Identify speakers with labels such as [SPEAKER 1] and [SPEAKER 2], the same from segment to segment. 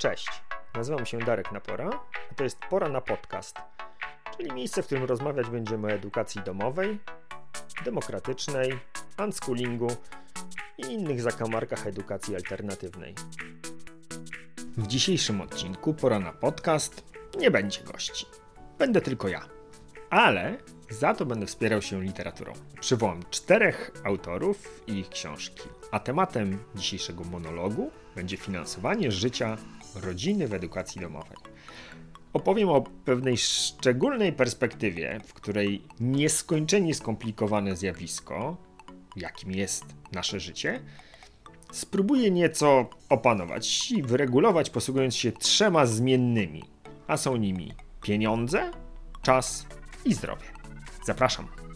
[SPEAKER 1] Cześć, nazywam się Darek Napora, a to jest Pora na Podcast, czyli miejsce, w którym rozmawiać będziemy o edukacji domowej, demokratycznej, unschoolingu i innych zakamarkach edukacji alternatywnej. W dzisiejszym odcinku Pora na Podcast nie będzie gości. Będę tylko ja. Ale za to będę wspierał się literaturą. Przywołam czterech autorów i ich książki. A tematem dzisiejszego monologu będzie finansowanie życia rodziny w edukacji domowej. Opowiem o pewnej szczególnej perspektywie, w której nieskończenie skomplikowane zjawisko, jakim jest nasze życie, spróbuję nieco opanować i wyregulować, posługując się trzema zmiennymi, a są nimi pieniądze, czas i zdrowie. Zapraszam.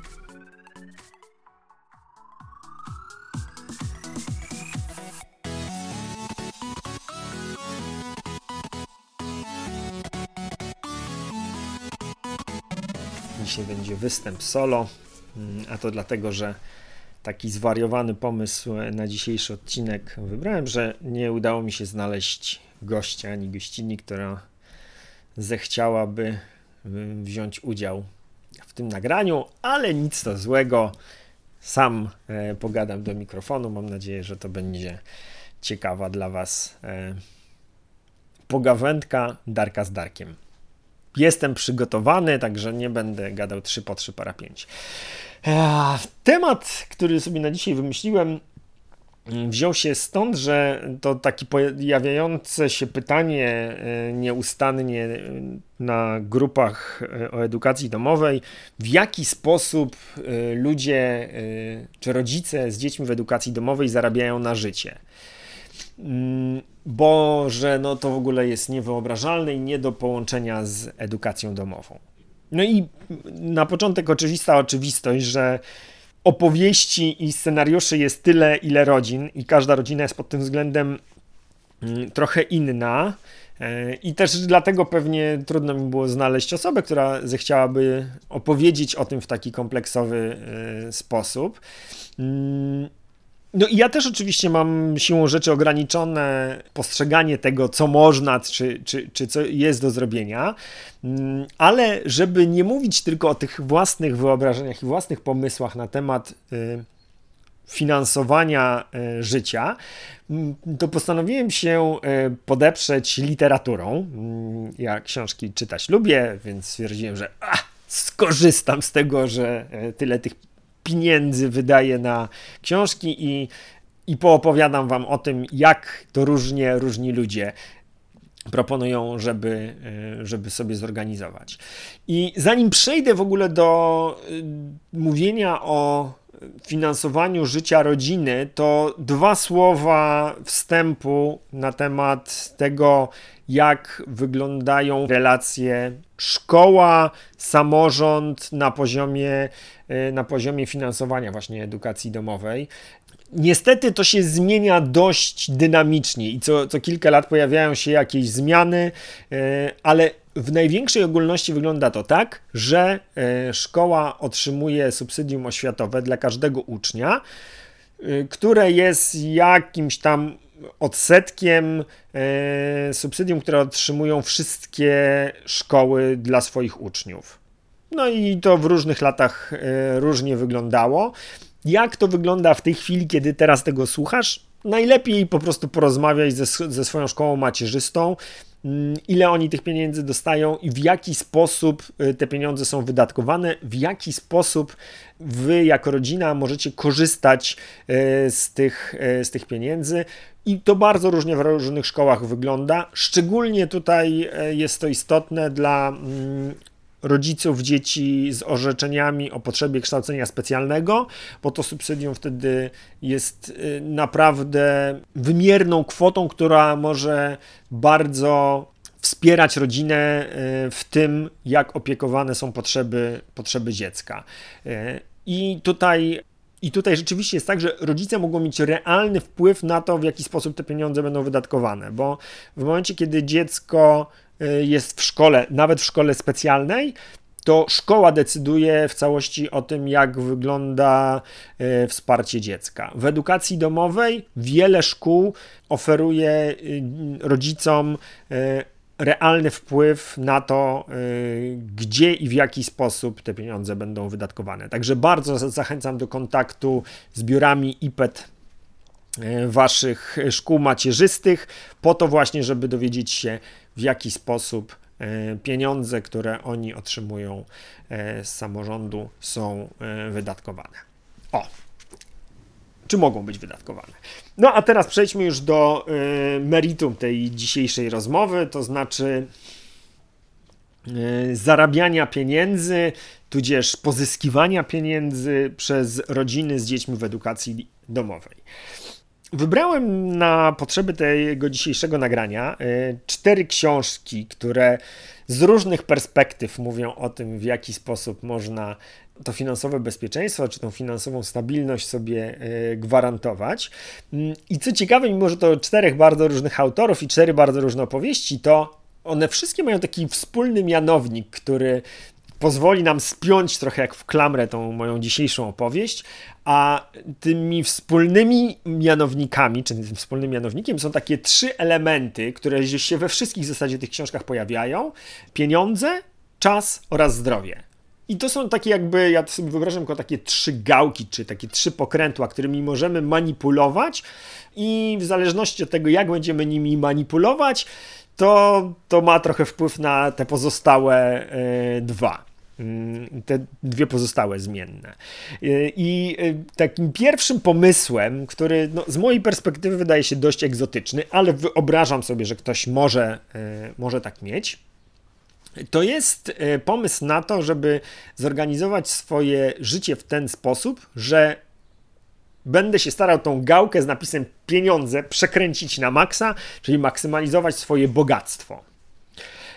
[SPEAKER 1] Dzisiaj będzie występ solo, mm, a to dlatego, że taki zwariowany pomysł na dzisiejszy odcinek wybrałem, że nie udało mi się znaleźć gościa ani gościni, która zechciałaby wziąć udział w tym nagraniu, ale nic to złego. Sam e, pogadam do mikrofonu. Mam nadzieję, że to będzie ciekawa dla Was e, pogawędka Darka z Darkiem. Jestem przygotowany, także nie będę gadał 3 po 3 para 5. Temat, który sobie na dzisiaj wymyśliłem, wziął się stąd, że to takie pojawiające się pytanie e, nieustannie na grupach e, o edukacji domowej, w jaki sposób e, ludzie czy rodzice z dziećmi w edukacji domowej zarabiają na życie. Mm, bo że no to w ogóle jest niewyobrażalne i nie do połączenia z edukacją domową. No i na początek oczywista oczywistość, że opowieści i scenariuszy jest tyle, ile rodzin, i każda rodzina jest pod tym względem mm, trochę inna. E, I też dlatego pewnie trudno mi było znaleźć osobę, która zechciałaby opowiedzieć o tym w taki kompleksowy e, sposób. No i ja też oczywiście mam siłą rzeczy ograniczone postrzeganie tego, co można, czy, czy, czy co jest do zrobienia, mm, ale żeby nie mówić tylko o tych własnych wyobrażeniach i własnych pomysłach na temat y, finansowania y, życia, mm, to postanowiłem się y, podeprzeć literaturą. Mm, ja książki czytać lubię, więc stwierdziłem, że a, skorzystam z tego, że tyle tych pieniędzy wydaje na książki i, i poopowiadam wam o tym, jak to różnie różni ludzie proponują, żeby, e, żeby sobie zorganizować. I zanim przejdę w ogóle do e, mówienia o finansowaniu życia rodziny, to dwa słowa wstępu na temat tego, jak wyglądają relacje szkoła, samorząd na poziomie, e, na poziomie finansowania właśnie edukacji domowej. Niestety to się zmienia dość dynamicznie i co, co kilka lat pojawiają się jakieś zmiany, e, ale w największej ogólności wygląda to tak, że e, szkoła otrzymuje subsydium oświatowe dla każdego ucznia, które jest jakimś tam odsetkiem e, subsydium, które otrzymują wszystkie szkoły dla swoich uczniów. No i to w różnych latach e, różnie wyglądało. Jak to wygląda w tej chwili, kiedy teraz tego słuchasz? Najlepiej po prostu porozmawiać ze, ze swoją szkołą macierzystą, ile oni tych pieniędzy dostają i w jaki sposób e, te pieniądze są wydatkowane, w jaki sposób wy jako rodzina możecie korzystać z tych, z tych pieniędzy. I to bardzo różnie w różnych szkołach wygląda. Szczególnie tutaj jest to istotne dla mm, rodziców dzieci z orzeczeniami o potrzebie kształcenia specjalnego, bo to subsydium wtedy jest e, naprawdę wymierną kwotą, która może bardzo wspierać rodzinę e, w tym, jak opiekowane są potrzeby, potrzeby dziecka. I tutaj i tutaj rzeczywiście jest tak, że rodzice mogą mieć realny wpływ na to, w jaki sposób te pieniądze będą wydatkowane, bo w momencie, kiedy dziecko y, jest w szkole, nawet w szkole specjalnej, to szkoła decyduje w całości o tym, jak wygląda e, wsparcie dziecka. W edukacji domowej wiele szkół oferuje e, rodzicom realny wpływ na to, gdzie i w jaki sposób te pieniądze będą wydatkowane. Także bardzo zachęcam do kontaktu z biurami IPET waszych szkół macierzystych, po to właśnie, żeby dowiedzieć się, w jaki sposób E, pieniądze, które oni otrzymują e, z samorządu, są e, wydatkowane. O, czy mogą być wydatkowane. No a teraz przejdźmy już do meritum tej dzisiejszej rozmowy, to znaczy zarabiania pieniędzy, tudzież pozyskiwania pieniędzy przez rodziny z dziećmi w edukacji domowej. Wybrałem na potrzeby tego dzisiejszego nagrania y, cztery książki, które z różnych perspektyw mówią o tym, w jaki sposób można to finansowe bezpieczeństwo, czy tą finansową stabilność sobie y, gwarantować. Mm, I co ciekawe, mimo że to czterech bardzo różnych autorów i cztery bardzo różne opowieści, to one wszystkie mają taki wspólny mianownik, który pozwoli nam spiąć trochę jak w klamrę tą moją dzisiejszą opowieść, a tymi wspólnymi mianownikami, czy tym wspólnym mianownikiem są takie trzy elementy, które się we wszystkich w zasadzie tych książkach pojawiają: pieniądze, czas oraz zdrowie. I to są takie jakby, ja sobie wyobrażam jako takie trzy gałki, czy takie trzy pokrętła, którymi możemy manipulować i w zależności od tego, jak będziemy nimi manipulować, to, to ma trochę wpływ na te pozostałe y, dwa. Mm, te dwie pozostałe zmienne. Y, I y, takim pierwszym pomysłem, który no, z mojej perspektywy wydaje się dość egzotyczny, ale wyobrażam sobie, że ktoś może, może tak mieć, to jest pomysł na to, żeby zorganizować swoje życie w ten sposób, że będę się starał tą gałkę z napisem pieniądze przekręcić na maksa, czyli maksymalizować swoje bogactwo.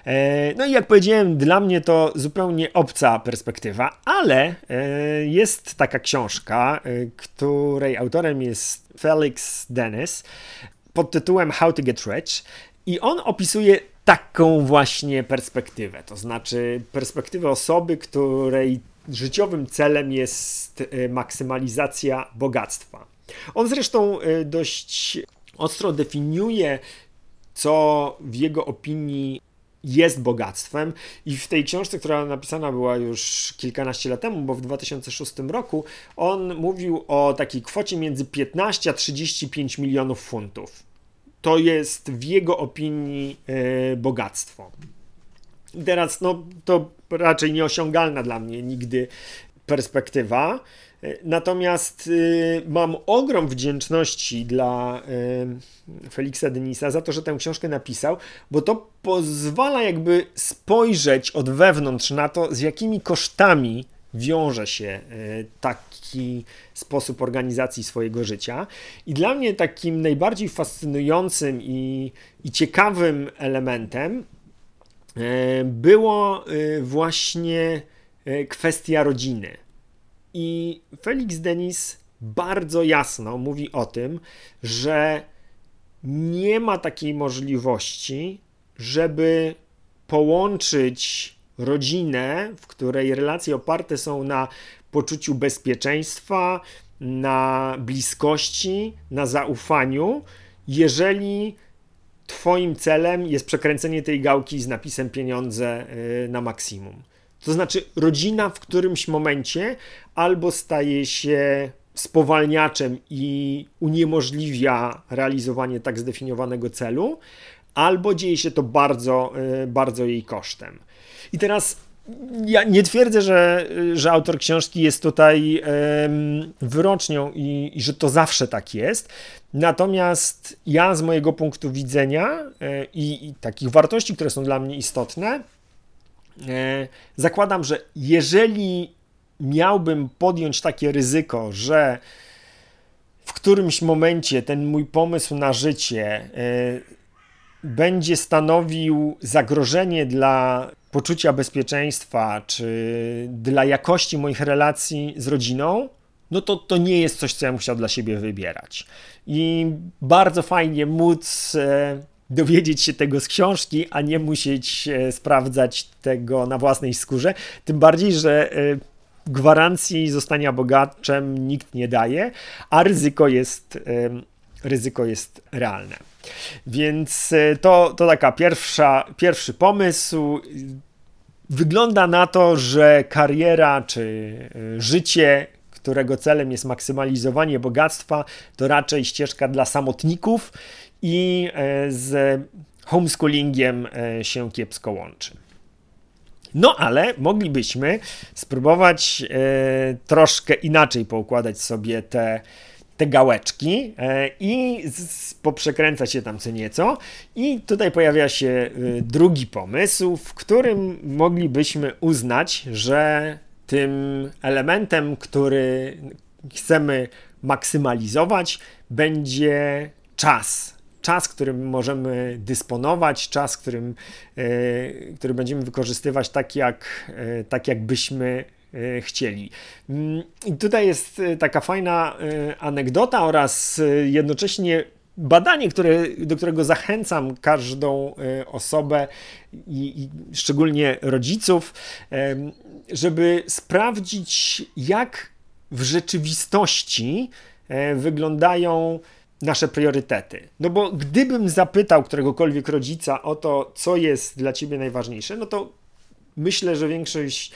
[SPEAKER 1] E, no i jak powiedziałem, dla mnie to zupełnie obca perspektywa, ale e, jest taka książka, e, której autorem jest Felix Dennis pod tytułem How to Get Rich i on opisuje taką właśnie perspektywę, to znaczy perspektywę osoby, której życiowym celem jest maksymalizacja bogactwa. On zresztą dość ostro definiuje, co w jego opinii jest bogactwem i w tej książce, która napisana była już kilkanaście lat temu, bo w 2006 roku, on mówił o takiej kwocie między 15 a 35 milionów funtów. To jest w jego opinii e, bogactwo. Teraz, no, to raczej nieosiągalna dla mnie nigdy perspektywa. Natomiast y, mam ogrom wdzięczności dla y, Feliksa Denisa za to, że tę książkę napisał, bo to pozwala jakby spojrzeć od wewnątrz na to, z jakimi kosztami wiąże się y, taki sposób organizacji swojego życia. I dla mnie takim najbardziej fascynującym i, i ciekawym elementem było właśnie kwestia rodziny. I Felix Denis bardzo jasno mówi o tym, że nie ma takiej możliwości, żeby połączyć rodzinę, w której relacje oparte są na poczuciu bezpieczeństwa, na bliskości, na zaufaniu, jeżeli Twoim celem jest przekręcenie tej gałki z napisem pieniądze y, na maksimum. To znaczy, rodzina w którymś momencie albo staje się spowalniaczem i uniemożliwia realizowanie tak zdefiniowanego celu, albo dzieje się to bardzo, y, bardzo jej kosztem. I teraz ja nie twierdzę, że, że autor książki jest tutaj wyrocznią i, i, że to zawsze tak jest. Natomiast ja z mojego punktu widzenia e, i, i takich wartości, które są dla mnie istotne, zakładam, że jeżeli miałbym podjąć takie ryzyko, że w którymś momencie ten mój pomysł na życie e, będzie stanowił zagrożenie dla poczucia bezpieczeństwa, czy dla jakości moich relacji z rodziną, no to to nie jest coś, co ja musiał dla siebie wybierać. I bardzo fajnie móc e, dowiedzieć się tego z książki, a nie musieć sprawdzać tego na własnej skórze. Tym bardziej, że gwarancji zostania bogaczem nikt nie daje, a ryzyko jest, ryzyko jest realne. Więc to, to taka pierwsza, pierwszy pomysł. Wygląda na to, że kariera czy życie którego celem jest maksymalizowanie bogactwa, to raczej ścieżka dla samotników i e, z homeschoolingiem e, się kiepsko łączy. No ale moglibyśmy spróbować e, troszkę inaczej poukładać sobie te, te gałeczki i poprzekręcać się tam co nieco. I tutaj pojawia się drugi pomysł, w którym moglibyśmy uznać, że tym elementem, który chcemy maksymalizować, będzie czas. Czas, którym możemy dysponować, czas, którym, e, który będziemy wykorzystywać tak, jak, e, tak jakbyśmy e, chcieli. Mm, I tutaj jest taka fajna anegdota oraz jednocześnie badanie, które, do którego zachęcam każdą osobę i, i szczególnie rodziców, żeby sprawdzić, jak w rzeczywistości wyglądają nasze priorytety. No bo gdybym zapytał któregokolwiek rodzica o to, co jest dla ciebie najważniejsze, no to myślę, że większość,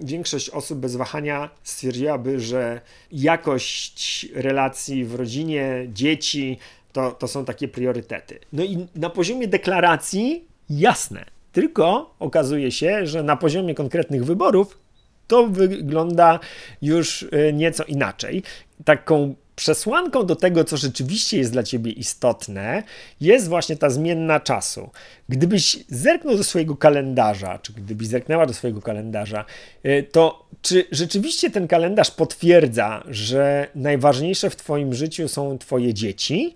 [SPEAKER 1] większość osób bez wahania stwierdziłaby, że jakość relacji w rodzinie, dzieci to, to są takie priorytety. No i na poziomie deklaracji jasne. Tylko okazuje się, że na poziomie konkretnych wyborów to wygląda już e, nieco inaczej. Taką przesłanką do tego, co rzeczywiście jest dla ciebie istotne, jest właśnie ta zmienna czasu. Gdybyś zerknął do swojego kalendarza, czy gdybyś zerknęła do swojego kalendarza, e, to czy rzeczywiście ten kalendarz potwierdza, że najważniejsze w Twoim życiu są Twoje dzieci?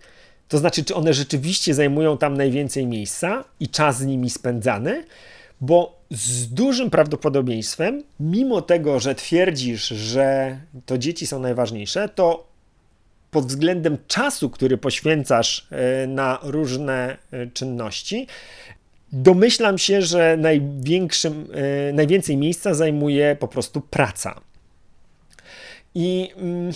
[SPEAKER 1] To znaczy, czy one rzeczywiście zajmują tam najwięcej miejsca i czas z nimi spędzany? Bo z dużym prawdopodobieństwem, mimo tego, że twierdzisz, że to dzieci są najważniejsze, to pod względem czasu, który poświęcasz e, na różne e, czynności, domyślam się, że największym, e, najwięcej miejsca zajmuje po prostu praca. I. Mm,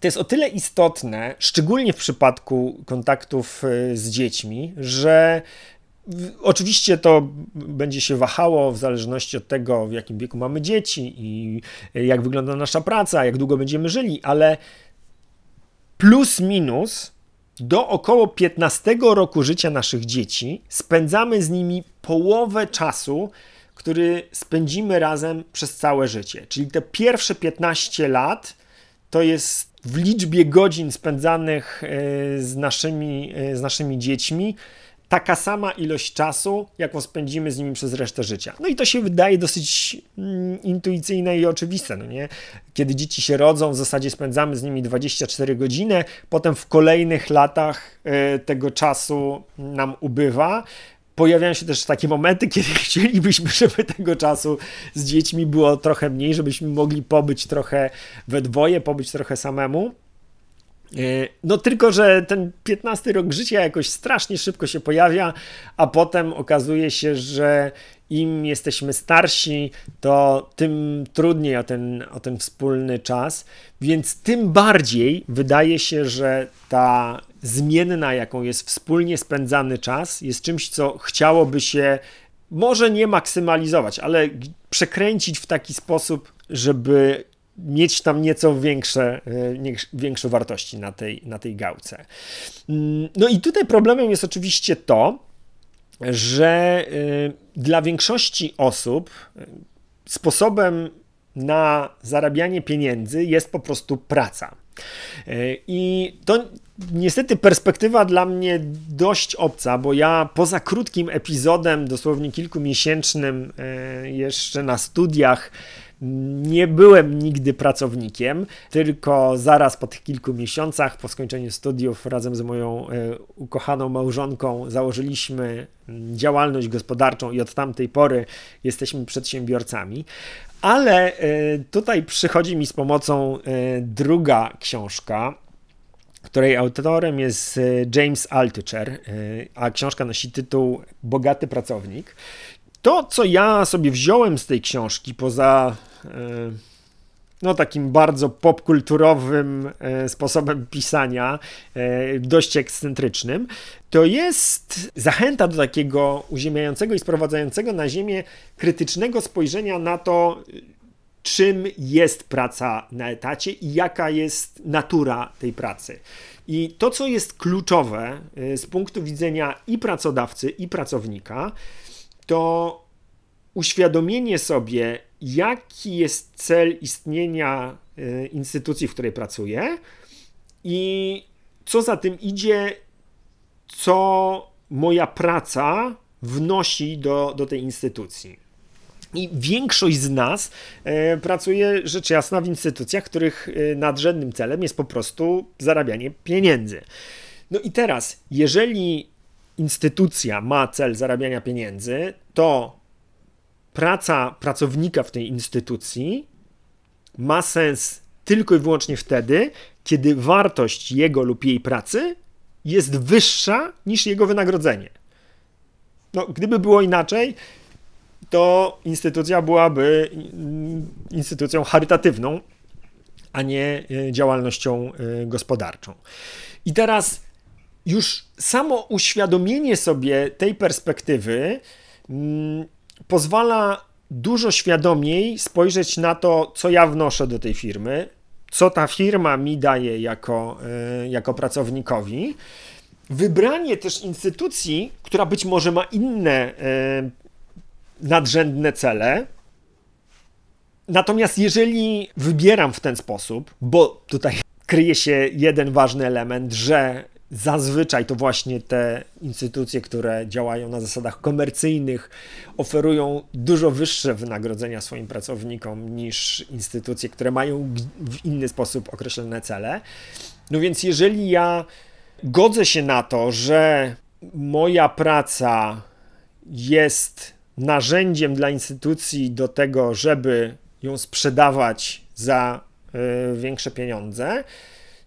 [SPEAKER 1] to jest o tyle istotne, szczególnie w przypadku kontaktów z dziećmi, że Oczywiście to będzie się wahało w zależności od tego, w jakim wieku mamy dzieci i jak wygląda nasza praca, jak długo będziemy żyli, ale plus minus do około 15 roku życia naszych dzieci spędzamy z nimi połowę czasu, który spędzimy razem przez całe życie. Czyli te pierwsze 15 lat to jest w liczbie godzin spędzanych e, z naszymi, e, z naszymi dziećmi taka sama ilość czasu, jaką spędzimy z nimi przez resztę życia. No i to się wydaje dosyć mm, intuicyjne i oczywiste, no nie? Kiedy dzieci się rodzą, w zasadzie spędzamy z nimi 24 godziny, potem w kolejnych latach e, tego czasu nam ubywa, pojawiają się też takie momenty, kiedy chcielibyśmy, żeby tego czasu z dziećmi było trochę mniej, żebyśmy mogli pobyć trochę we dwoje, pobyć trochę samemu. E, no tylko, że ten 15 rok życia jakoś strasznie szybko się pojawia, a potem okazuje się, że im jesteśmy starsi, to tym trudniej o ten, o ten wspólny czas, więc tym bardziej wydaje się, że ta zmienna, jaką jest wspólnie spędzany czas, jest czymś, co chciałoby się może nie maksymalizować, ale przekręcić w taki sposób, żeby mieć tam nieco większe, e, większe wartości na tej, na tej gałce. Mm, no i tutaj problemem jest oczywiście to, że e, dla większości osób e, sposobem na zarabianie pieniędzy jest po prostu praca. I to niestety perspektywa dla mnie dość obca, bo ja poza krótkim epizodem, dosłownie kilkumiesięcznym, jeszcze na studiach, nie byłem nigdy pracownikiem, tylko zaraz po tych kilku miesiącach, po skończeniu studiów, razem z moją e, ukochaną małżonką założyliśmy mm, działalność gospodarczą i od tamtej pory jesteśmy przedsiębiorcami. Ale e, tutaj przychodzi mi z pomocą e, druga książka, której autorem jest James Altucher, a książka nosi tytuł Bogaty pracownik. To, co ja sobie wziąłem z tej książki, poza no, takim bardzo popkulturowym e, sposobem pisania, e, dość ekscentrycznym, to jest zachęta do takiego uziemiającego i sprowadzającego na ziemię krytycznego spojrzenia na to, czym jest praca na etacie i jaka jest natura tej pracy. I to, co jest kluczowe e, z punktu widzenia i pracodawcy, i pracownika, to uświadomienie sobie, jaki jest cel istnienia e, instytucji, w której pracuję i co za tym idzie, co moja praca wnosi do, do tej instytucji. I większość z nas e, pracuje rzecz jasna w instytucjach, których e, nadrzędnym celem jest po prostu zarabianie pieniędzy. No i teraz, jeżeli instytucja ma cel zarabiania pieniędzy, to praca pracownika w tej instytucji ma sens tylko i wyłącznie wtedy, kiedy wartość jego lub jej pracy jest wyższa niż jego wynagrodzenie. No, gdyby było inaczej, to instytucja byłaby instytucją charytatywną, a nie e, działalnością e, gospodarczą. I teraz już samo uświadomienie sobie tej perspektywy mm, pozwala dużo świadomiej spojrzeć na to, co ja wnoszę do tej firmy, co ta firma mi daje jako, e, jako pracownikowi. Wybranie też instytucji, która być może ma inne e, nadrzędne cele. Natomiast jeżeli wybieram w ten sposób, bo tutaj kryje się jeden ważny element, że Zazwyczaj to właśnie te instytucje, które działają na zasadach komercyjnych, oferują dużo wyższe wynagrodzenia swoim pracownikom niż instytucje, które mają w inny sposób określone cele. No więc, jeżeli ja godzę się na to, że moja praca jest narzędziem dla instytucji do tego, żeby ją sprzedawać za y, większe pieniądze,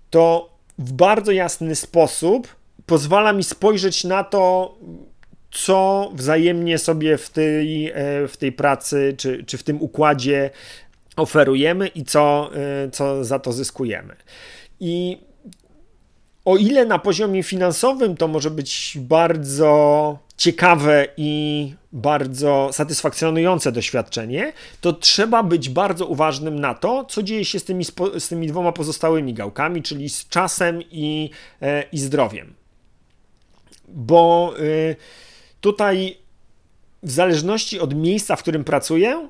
[SPEAKER 1] to w bardzo jasny sposób pozwala mi spojrzeć na to, co wzajemnie sobie w tej, e, w tej pracy czy, czy w tym układzie oferujemy i co, e, co za to zyskujemy. I o ile na poziomie finansowym to może być bardzo ciekawe i bardzo satysfakcjonujące doświadczenie, to trzeba być bardzo uważnym na to, co dzieje się z tymi, z tymi dwoma pozostałymi gałkami, czyli z czasem i, e, i zdrowiem. Bo y, tutaj, w zależności od miejsca, w którym pracuję,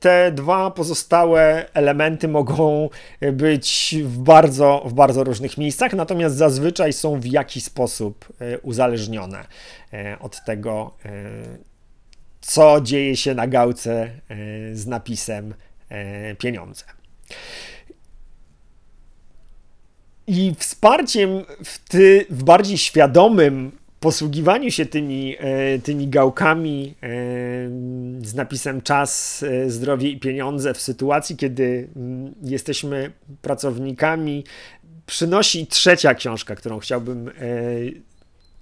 [SPEAKER 1] te dwa pozostałe elementy mogą być w bardzo, w bardzo różnych miejscach, natomiast zazwyczaj są w jakiś sposób e, uzależnione e, od tego, co dzieje się na gałce z napisem pieniądze. I wsparciem w, ty, w bardziej świadomym posługiwaniu się tymi, e, tymi gałkami e, z napisem czas, e, zdrowie i pieniądze w sytuacji, kiedy mm, jesteśmy pracownikami, przynosi trzecia książka, którą chciałbym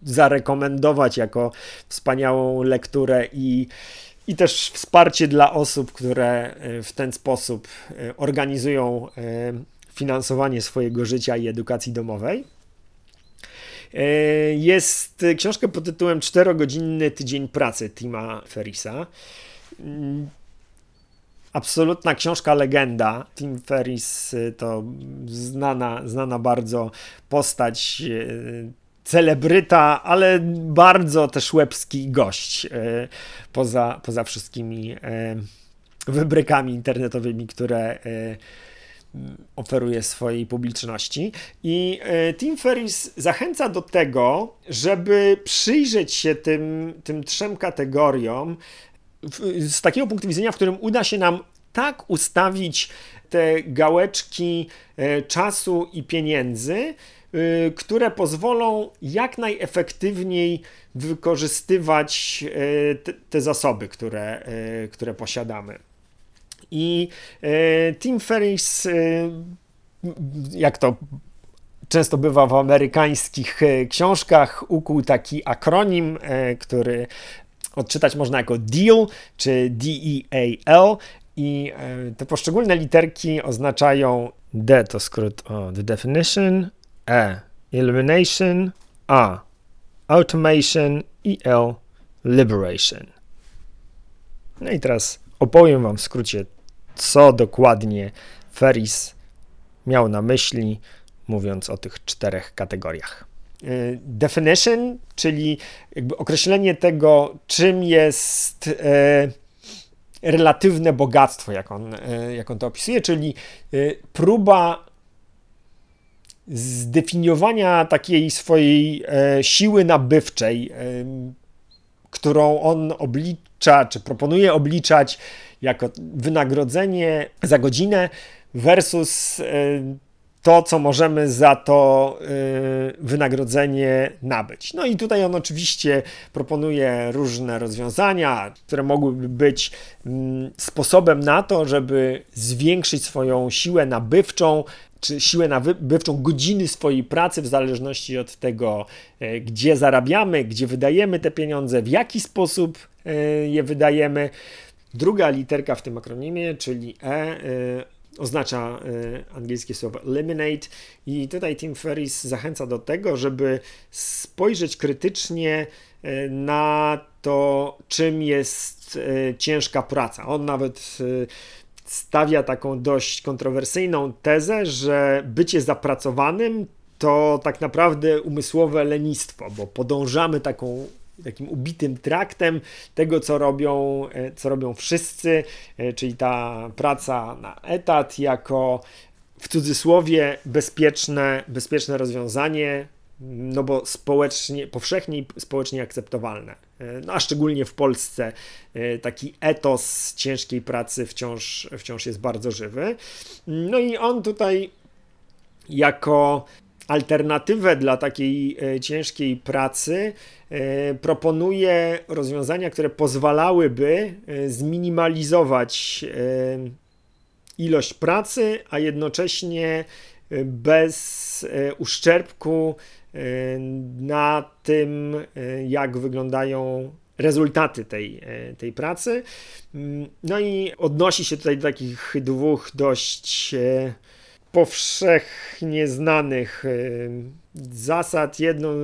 [SPEAKER 1] zarekomendować jako wspaniałą lekturę i, i też wsparcie dla osób, które w ten sposób organizują finansowanie swojego życia i edukacji domowej. E, jest książka pod tytułem Czterogodzinny tydzień pracy Tima Ferrisa. Mm, absolutna książka legenda. Tim Ferris y, to znana, znana bardzo postać, y, celebryta, ale bardzo też łebski gość. Poza, poza wszystkimi wybrykami internetowymi, które oferuje swojej publiczności. I e, Tim Ferris zachęca do tego, żeby przyjrzeć się tym, tym trzem kategoriom z takiego punktu widzenia, w którym uda się nam tak ustawić te gałeczki e, czasu i pieniędzy, e, które pozwolą jak najefektywniej wykorzystywać te, zasoby, które, które posiadamy. I e, Tim Ferris, e, jak to często bywa w amerykańskich e, książkach, ukuł taki akronim, e, który odczytać można jako DEAL czy D-E-A-L i te poszczególne literki oznaczają D to skrót the definition, E elimination, A automation i L liberation. No i teraz opowiem Wam w skrócie, co dokładnie Ferris miał na myśli, mówiąc o tych czterech kategoriach. Y, definition, czyli określenie tego, czym jest y, relatywne bogactwo, jak on, y, jak on to opisuje, czyli próba zdefiniowania takiej swojej siły nabywczej, którą on oblicza, czy proponuje obliczać jako wynagrodzenie za godzinę versus e, to, co możemy za to e, wynagrodzenie nabyć. No i tutaj on oczywiście proponuje różne rozwiązania, które mogłyby być mm, sposobem na to, żeby zwiększyć swoją siłę nabywczą, czy siłę nabywczą godziny swojej pracy, w zależności od tego, e, gdzie zarabiamy, gdzie wydajemy te pieniądze, w jaki sposób je wydajemy. Druga literka w tym akronimie, czyli E, oznacza e, angielskie słowo eliminate i tutaj Tim Ferris zachęca do tego, żeby spojrzeć krytycznie e, na to, czym jest e, ciężka praca. On nawet stawia taką dość kontrowersyjną tezę, że bycie zapracowanym to tak naprawdę umysłowe lenistwo, bo podążamy taką takim ubitym traktem tego, co robią, e, co robią wszyscy, e, czyli ta praca na etat jako w cudzysłowie bezpieczne, bezpieczne rozwiązanie, no bo społecznie, powszechnie społecznie akceptowalne. E, no a szczególnie w Polsce taki etos ciężkiej pracy wciąż, wciąż jest bardzo żywy. No i on tutaj jako alternatywę dla takiej e, ciężkiej pracy e, proponuje rozwiązania, które pozwalałyby e, zminimalizować ilość pracy, a jednocześnie bez uszczerbku na tym, jak wyglądają rezultaty tej, tej pracy. Mm, no i odnosi się tutaj do takich dwóch dość powszechnie znanych y, zasad. Jedną,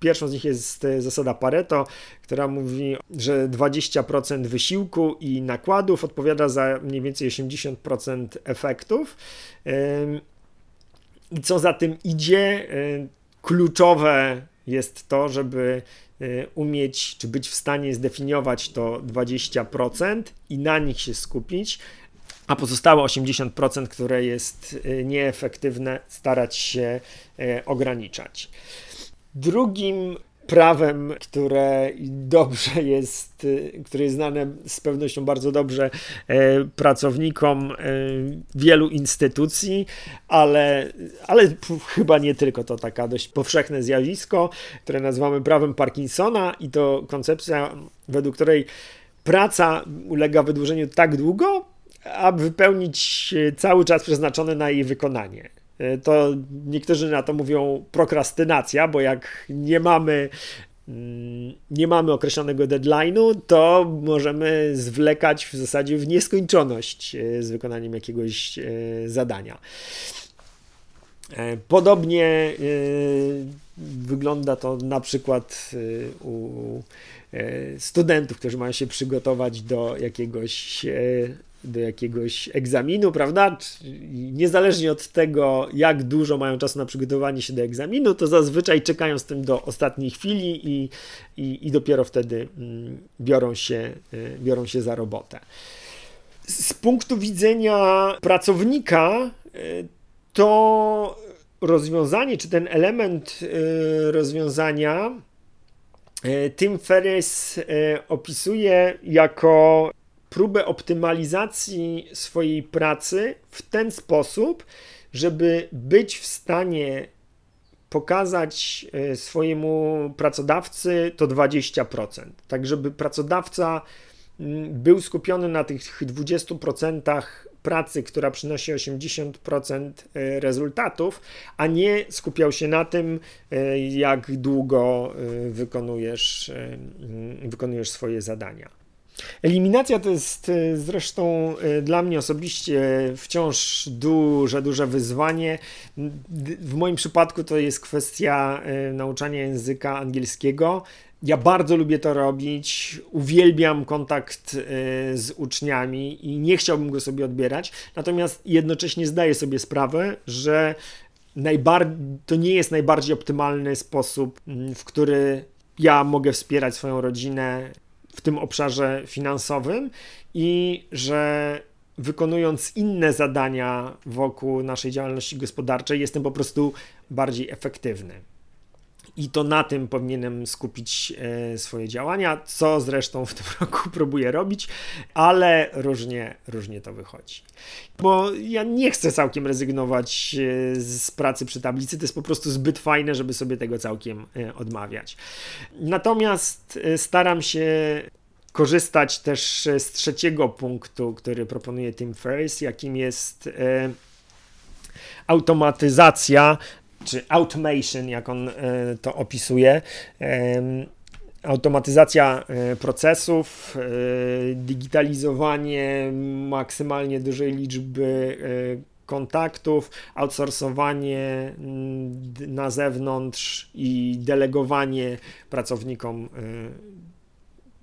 [SPEAKER 1] pierwszą z nich jest y, zasada Pareto, która mówi, że 20% wysiłku i nakładów odpowiada za mniej więcej 80% efektów. I co za tym idzie, y, kluczowe jest to, żeby umieć, czy być w stanie zdefiniować to 20% i na nich się skupić, a pozostałe 80%, które jest y, nieefektywne, starać się y, ograniczać. Drugim prawem, które dobrze jest, y, które jest znane z pewnością bardzo dobrze pracownikom wielu instytucji, ale, ale chyba nie tylko to taka dość powszechne zjawisko, które nazywamy prawem Parkinsona i to koncepcja, według której praca ulega wydłużeniu tak długo, aby wypełnić e, cały czas przeznaczony na jej wykonanie. E, to niektórzy na to mówią prokrastynacja, bo jak nie mamy mm, nie mamy określonego deadline'u, to możemy zwlekać w zasadzie w nieskończoność e, z wykonaniem jakiegoś zadania. Podobnie wygląda to na przykład u studentów, którzy mają się przygotować do jakiegoś do jakiegoś egzaminu, prawda? Niezależnie od tego, jak dużo mają czasu na przygotowanie się do egzaminu, to zazwyczaj czekają z tym do ostatniej chwili i, i, i dopiero wtedy mm, biorą się, y, biorą się za robotę. Z punktu widzenia pracownika, y, to rozwiązanie, czy ten element y, rozwiązania Tim Ferriss opisuje jako próbę optymalizacji swojej pracy w ten sposób, żeby być w stanie pokazać e, swojemu pracodawcy to 20%. Tak, żeby pracodawca mm, był skupiony na tych 20% pracy, która przynosi 80% e, rezultatów, a nie skupiał się na tym, e, jak długo wykonujesz, wykonujesz swoje zadania. Eliminacja to jest zresztą dla mnie osobiście wciąż duże, duże wyzwanie. W moim przypadku to jest kwestia nauczania języka angielskiego. Ja bardzo lubię to robić, uwielbiam kontakt y, z uczniami i nie chciałbym go sobie odbierać, natomiast jednocześnie zdaję sobie sprawę, że to nie jest najbardziej optymalny sposób, mm, w który ja mogę wspierać swoją rodzinę w tym obszarze finansowym i że wykonując inne zadania wokół naszej działalności gospodarczej, jestem po prostu bardziej efektywny i to na tym powinienem skupić e, swoje działania, co zresztą w tym roku próbuję robić, ale różnie, różnie to wychodzi. Bo ja nie chcę całkiem rezygnować e, z pracy przy tablicy, to jest po prostu zbyt fajne, żeby sobie tego całkiem e, odmawiać. Natomiast staram się korzystać też z trzeciego punktu, który proponuje Tim Ferriss, jakim jest automatyzacja czy automation, jak on e, to opisuje. Automatyzacja e, procesów, e, digitalizowanie maksymalnie dużej liczby kontaktów, outsourcowanie mm, na zewnątrz i delegowanie pracownikom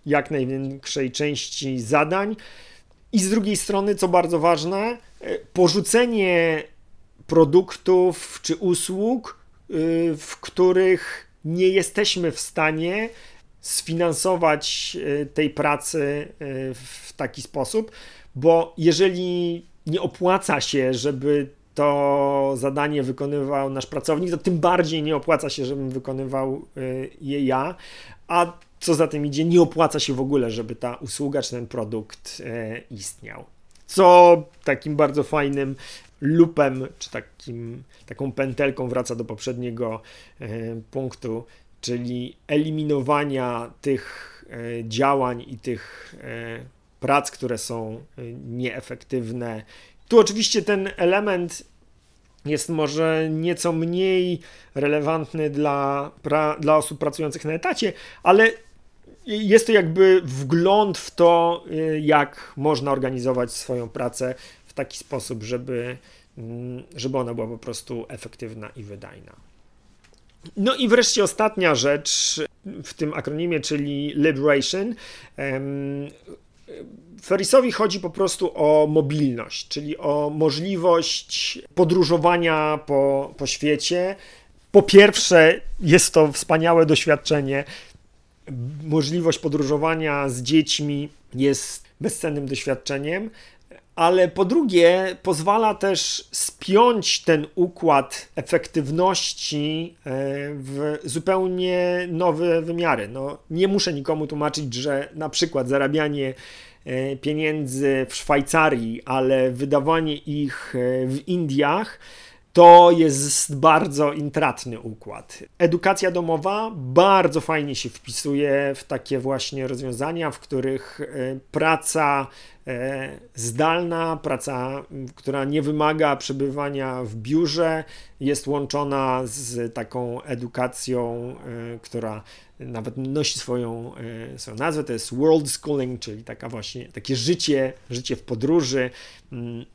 [SPEAKER 1] jak największej części zadań. I z drugiej strony, co bardzo ważne, porzucenie produktów czy usług, y, w których nie jesteśmy w stanie sfinansować y, tej pracy y, w taki sposób, bo jeżeli nie opłaca się, żeby to zadanie wykonywał nasz pracownik, to tym bardziej nie opłaca się, żebym wykonywał je ja, a co za tym idzie, nie opłaca się w ogóle, żeby ta usługa czy ten produkt istniał. Co takim bardzo fajnym lupem, czy takim, taką pętelką wraca do poprzedniego e, punktu, czyli eliminowania tych e, działań i tych e, prac, które są nieefektywne. Tu oczywiście ten element jest może nieco mniej relevantny dla, pra, dla osób pracujących na etacie, ale jest to jakby wgląd w to, jak można organizować swoją pracę taki sposób, żeby, mm, żeby ona była po prostu efektywna i wydajna. No i wreszcie ostatnia rzecz w tym akronimie, czyli Liberation. Ferrisowi chodzi po prostu o mobilność, czyli o możliwość podróżowania po, po świecie. Po pierwsze, jest to wspaniałe doświadczenie. Możliwość podróżowania z dziećmi jest bezcennym doświadczeniem ale po drugie pozwala też spiąć ten układ efektywności e, w zupełnie nowe wymiary. No, nie muszę nikomu tłumaczyć, że na przykład zarabianie e, pieniędzy w Szwajcarii, ale wydawanie ich e, w Indiach to jest bardzo intratny układ. Edukacja domowa bardzo fajnie się wpisuje w takie właśnie rozwiązania, w których praca zdalna, praca, która nie wymaga przebywania w biurze, jest łączona z taką edukacją, e, która nawet nosi swoją, e, swoją nazwę, to jest world schooling, czyli taka właśnie takie życie, życie w podróży. Mm.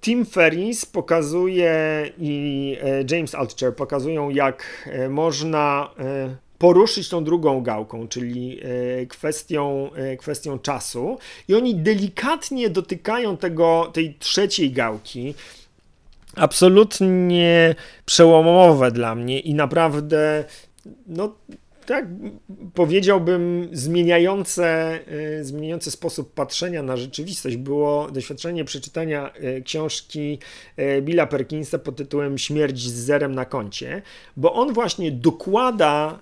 [SPEAKER 1] Tim Ferris pokazuje i James Altucher pokazują, jak można poruszyć tą drugą gałką, czyli e, kwestią, e, kwestią czasu. I oni delikatnie dotykają tego, tej trzeciej gałki. Absolutnie przełomowe dla mnie i naprawdę no, tak powiedziałbym, zmieniające, y, zmieniające sposób patrzenia na rzeczywistość było doświadczenie przeczytania y, książki y, Billa Perkinsa pod tytułem Śmierć z zerem na koncie, bo on właśnie dokłada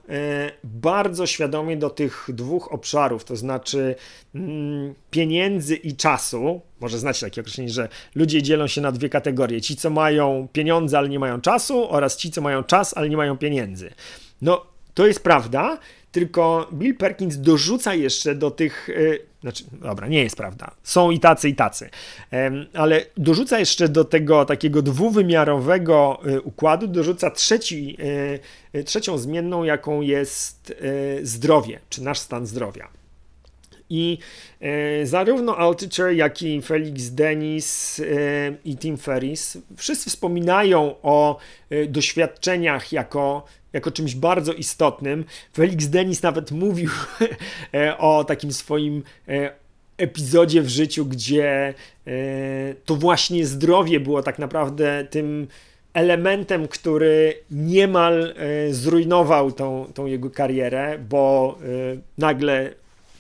[SPEAKER 1] bardzo świadomie do tych dwóch obszarów, to znaczy mm, pieniędzy i czasu. Może znacie takie określenie, że ludzie dzielą się na dwie kategorie: ci, co mają pieniądze, ale nie mają czasu, oraz ci, co mają czas, ale nie mają pieniędzy. No, to jest prawda, tylko Bill Perkins dorzuca jeszcze do tych, znaczy, dobra, nie jest prawda, są i tacy, i tacy, ale dorzuca jeszcze do tego takiego dwuwymiarowego układu, dorzuca trzeci, trzecią zmienną, jaką jest zdrowie, czy nasz stan zdrowia. I e, zarówno Altucher, jak i Felix Dennis e, i Tim Ferris wszyscy wspominają o e, doświadczeniach jako, jako czymś bardzo istotnym. Felix Dennis nawet mówił e, o takim swoim e, epizodzie w życiu, gdzie e, to właśnie zdrowie było tak naprawdę tym elementem, który niemal zrujnował tą, tą jego karierę, bo nagle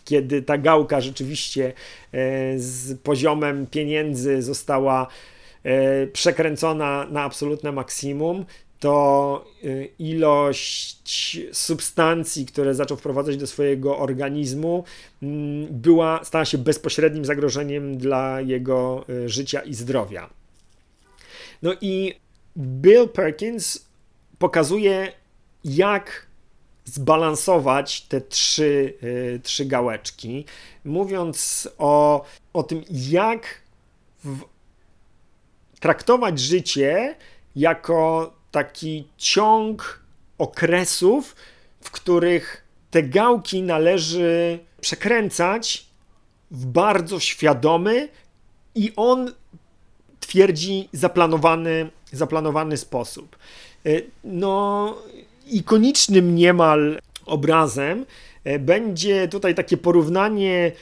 [SPEAKER 1] kiedy ta gałka rzeczywiście z poziomem pieniędzy została przekręcona na absolutne maksimum, to e, ilość substancji, które zaczął wprowadzać do swojego organizmu, mm, była, stała się bezpośrednim zagrożeniem dla jego życia i zdrowia. No i Bill Perkins pokazuje, jak zbalansować te trzy, y, trzy gałeczki, mówiąc o, o tym, jak w, traktować życie jako taki ciąg okresów, w których te gałki należy przekręcać w bardzo świadomy i on twierdzi zaplanowany, zaplanowany sposób. Y, no, ikonicznym niemal obrazem e, będzie tutaj takie porównanie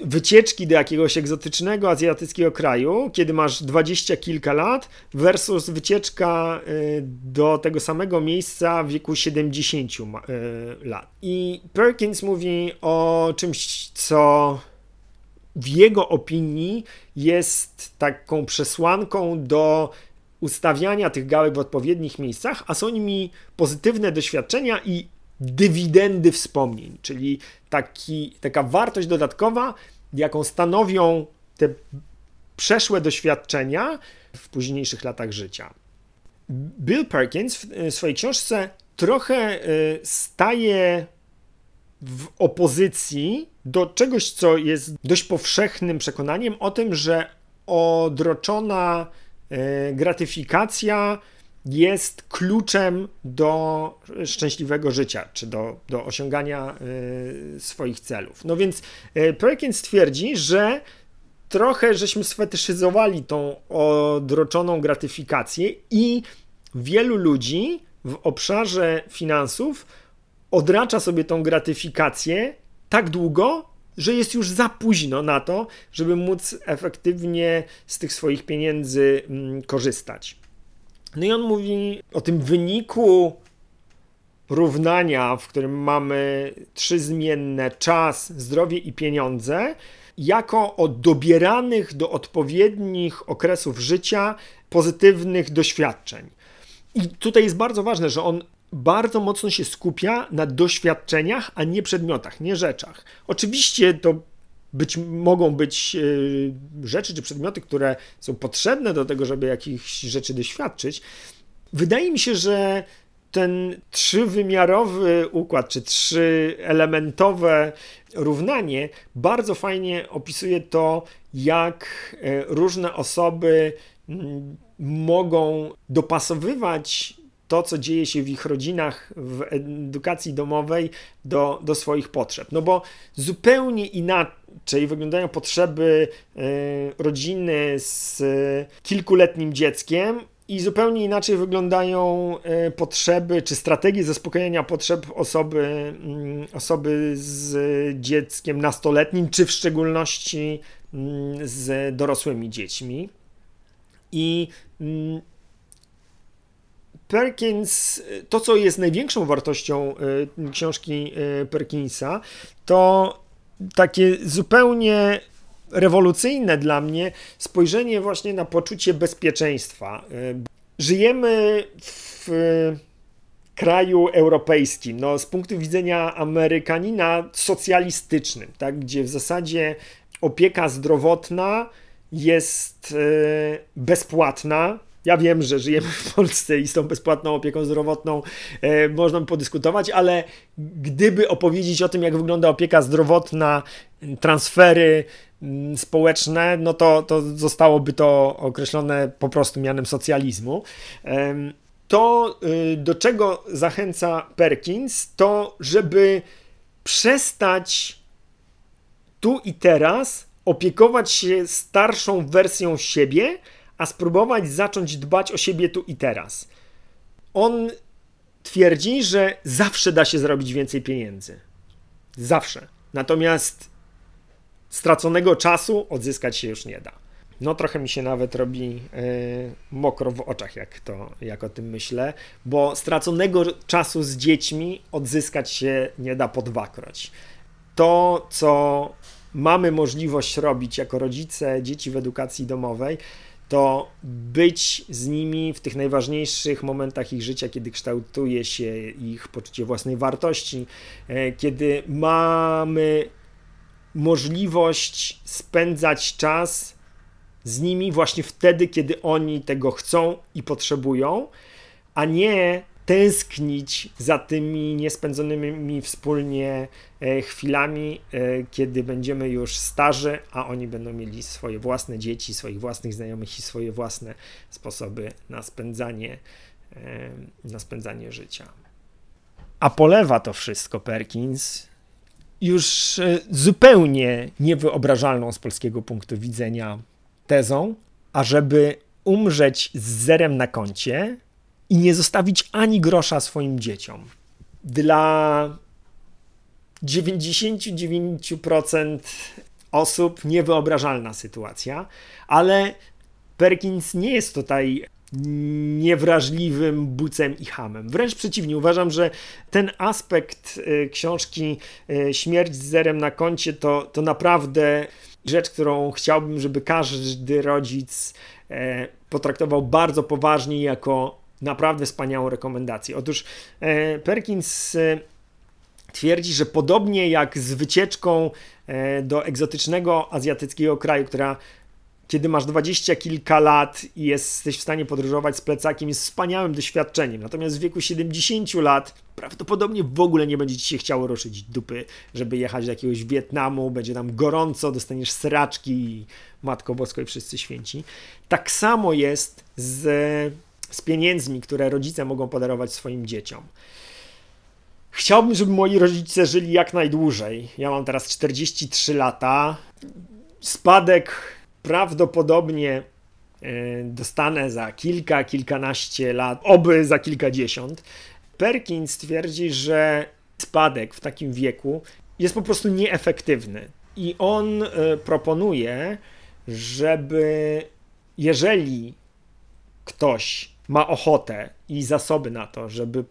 [SPEAKER 1] wycieczki do jakiegoś egzotycznego azjatyckiego kraju, kiedy masz dwadzieścia kilka lat, versus wycieczka e, do tego samego miejsca w wieku 70 e, lat. I Perkins mówi o czymś, co w jego opinii jest taką przesłanką do ustawiania tych gałek w odpowiednich miejscach, a są nimi pozytywne doświadczenia i dywidendy wspomnień, czyli taki, taka wartość dodatkowa, jaką stanowią te przeszłe doświadczenia w późniejszych latach życia. Bill Perkins w swojej książce trochę y, staje w opozycji do czegoś, co jest dość powszechnym przekonaniem o tym, że odroczona E, gratyfikacja jest kluczem do szczęśliwego życia, czy do, do osiągania e, swoich celów. No więc e, Perkins twierdzi, że trochę żeśmy sfetyszyzowali tą odroczoną gratyfikację i wielu ludzi w obszarze finansów odracza sobie tą gratyfikację tak długo, że jest już za późno na to, żeby móc efektywnie z tych swoich pieniędzy mm, korzystać. No i on mówi o tym wyniku równania, w którym mamy trzy zmienne czas, zdrowie i pieniądze, jako o dobieranych do odpowiednich okresów życia pozytywnych doświadczeń. I tutaj jest bardzo ważne, że on bardzo mocno się skupia na doświadczeniach, a nie przedmiotach, nie rzeczach. Oczywiście to być, mogą być e, rzeczy czy przedmioty, które są potrzebne do tego, żeby jakichś rzeczy doświadczyć. Wydaje mi się, że ten trzywymiarowy układ, czy trzyelementowe równanie bardzo fajnie opisuje to, jak e, różne osoby mogą dopasowywać to, co dzieje się w ich rodzinach, w edukacji domowej do, do swoich potrzeb. No bo zupełnie inaczej wyglądają potrzeby e, rodziny z kilkuletnim dzieckiem i zupełnie inaczej wyglądają e, potrzeby czy strategie zaspokojenia potrzeb osoby, mm, osoby z dzieckiem nastoletnim, czy w szczególności mm, z dorosłymi dziećmi. I mm, Perkins, to co jest największą wartością y, książki y, Perkinsa, to takie zupełnie rewolucyjne dla mnie spojrzenie właśnie na poczucie bezpieczeństwa. Y, żyjemy w kraju europejskim, no, z punktu widzenia Amerykanina socjalistycznym, tak, gdzie w zasadzie opieka zdrowotna jest bezpłatna, Ja wiem, że żyjemy w Polsce i z tą bezpłatną opieką zdrowotną e, można by podyskutować, ale gdyby opowiedzieć o tym, jak wygląda opieka zdrowotna, transfery mm, społeczne, no to, to zostałoby to określone po prostu mianem socjalizmu. To, y, do czego zachęca Perkins, to żeby przestać tu i teraz opiekować się starszą wersją siebie, a spróbować zacząć dbać o siebie tu i teraz. On twierdzi, że zawsze da się zrobić więcej pieniędzy. Zawsze. Natomiast straconego czasu odzyskać się już nie da. No trochę mi się nawet robi yy, mokro w oczach, jak, to, jak o tym myślę, bo straconego czasu z dziećmi odzyskać się nie da po dwakroć. To, co mamy możliwość robić jako rodzice dzieci w edukacji domowej, to być z nimi w tych najważniejszych momentach ich życia, kiedy kształtuje się ich poczucie własnej wartości, e, kiedy mamy możliwość spędzać czas z nimi właśnie wtedy, kiedy oni tego chcą i potrzebują, a nie tęsknić za tymi niespędzonymi wspólnie e, chwilami, e, kiedy będziemy już starzy, a oni będą mieli swoje własne dzieci, swoich własnych znajomych i swoje własne sposoby na spędzanie, e, na spędzanie życia. A polewa to wszystko Perkins już zupełnie niewyobrażalną z polskiego punktu widzenia tezą, ażeby umrzeć z zerem na koncie, i nie zostawić ani grosza swoim dzieciom. Dla 99% osób niewyobrażalna sytuacja, ale Perkins nie jest tutaj niewrażliwym bucem i hamem. Wręcz przeciwnie, uważam, że ten aspekt y, książki y, Śmierć z zerem na koncie to, to naprawdę rzecz, którą chciałbym, żeby każdy rodzic e, potraktował bardzo poważnie jako naprawdę wspaniałą rekomendację. Otóż e, Perkins e, twierdzi, że podobnie jak z wycieczką e, do egzotycznego azjatyckiego kraju, która kiedy masz dwadzieścia kilka lat i jesteś w stanie podróżować z plecakiem, jest wspaniałym doświadczeniem. Natomiast w wieku 70 lat prawdopodobnie w ogóle nie będzie ci się chciało ruszyć dupy, żeby jechać do jakiegoś Wietnamu, będzie tam gorąco, dostaniesz sraczki i Matko Bosko i wszyscy święci. Tak samo jest z z pieniędzmi, które rodzice mogą podarować swoim dzieciom. Chciałbym, żeby moi rodzice żyli jak najdłużej. Ja mam teraz 43 lata. Spadek prawdopodobnie e, dostanę za kilka, kilkanaście lat, oby za kilkadziesiąt. Perkins twierdzi, że spadek w takim wieku jest po prostu nieefektywny. I on e, proponuje, żeby jeżeli ktoś ma ochotę i zasoby na to, żeby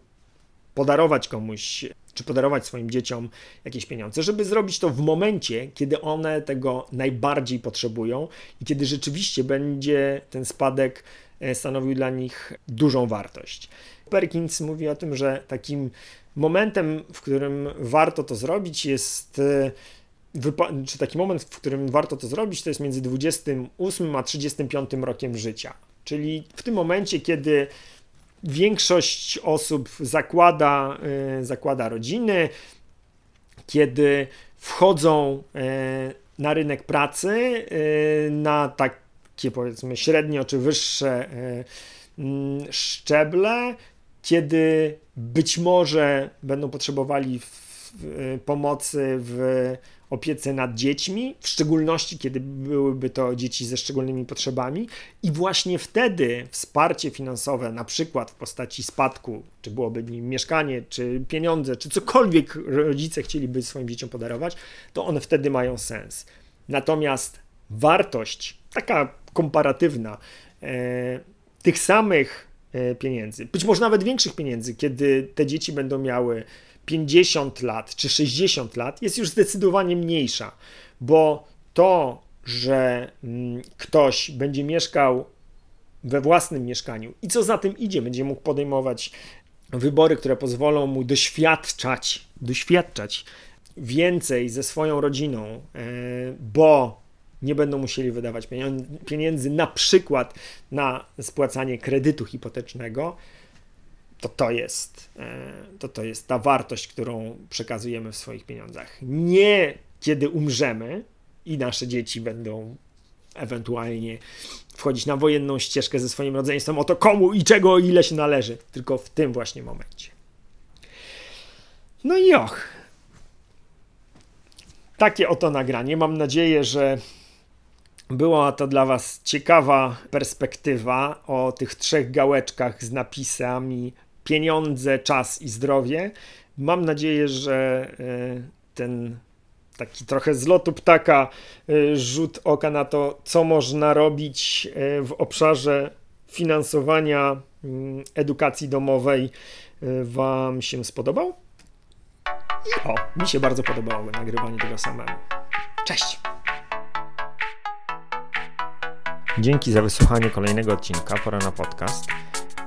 [SPEAKER 1] podarować komuś, czy podarować swoim dzieciom jakieś pieniądze, żeby zrobić to w momencie, kiedy one tego najbardziej potrzebują i kiedy rzeczywiście będzie ten spadek e, stanowił dla nich dużą wartość. Perkins mówi o tym, że takim momentem, w którym warto to zrobić, jest. E, czy taki moment, w którym warto to zrobić, to jest między 28 a 35 rokiem życia. Czyli w tym momencie, kiedy większość osób zakłada, e, zakłada rodziny, kiedy wchodzą e, na rynek pracy e, na takie powiedzmy średnio czy wyższe szczeble, kiedy być może będą potrzebowali pomocy w opiece nad dziećmi, w szczególności kiedy byłyby to dzieci ze szczególnymi potrzebami, i właśnie wtedy wsparcie finansowe, na przykład w postaci spadku, czy byłoby nim mieszkanie, czy pieniądze, czy cokolwiek rodzice chcieliby swoim dzieciom podarować, to one wtedy mają sens. Natomiast wartość, taka komparatywna, e, tych samych e, pieniędzy, być może nawet większych pieniędzy, kiedy te dzieci będą miały 50 lat czy 60 lat jest już zdecydowanie mniejsza, bo to, że mm, ktoś będzie mieszkał we własnym mieszkaniu i co za tym idzie, będzie mógł podejmować wybory, które pozwolą mu doświadczać, doświadczać więcej ze swoją rodziną, e, bo nie będą musieli wydawać pieniędzy na przykład na spłacanie kredytu hipotecznego, to to jest, e, to to jest ta wartość, którą przekazujemy w swoich pieniądzach. Nie kiedy umrzemy i nasze dzieci będą ewentualnie wchodzić na wojenną ścieżkę ze swoim rodzeństwem o to komu i czego ile się należy, tylko w tym właśnie momencie. No i och. Takie oto nagranie. Mam nadzieję, że była to dla Was ciekawa perspektywa o tych trzech gałeczkach z napisami pieniądze, czas i zdrowie. Mam nadzieję, że e, ten taki trochę z lotu ptaka e, rzut oka na to, co można robić e, w obszarze finansowania mm, edukacji domowej Wam się spodobał. I o, mi się bardzo podobało nagrywanie tego samemu. Cześć! Dzięki za wysłuchanie kolejnego odcinka Pora na podcast.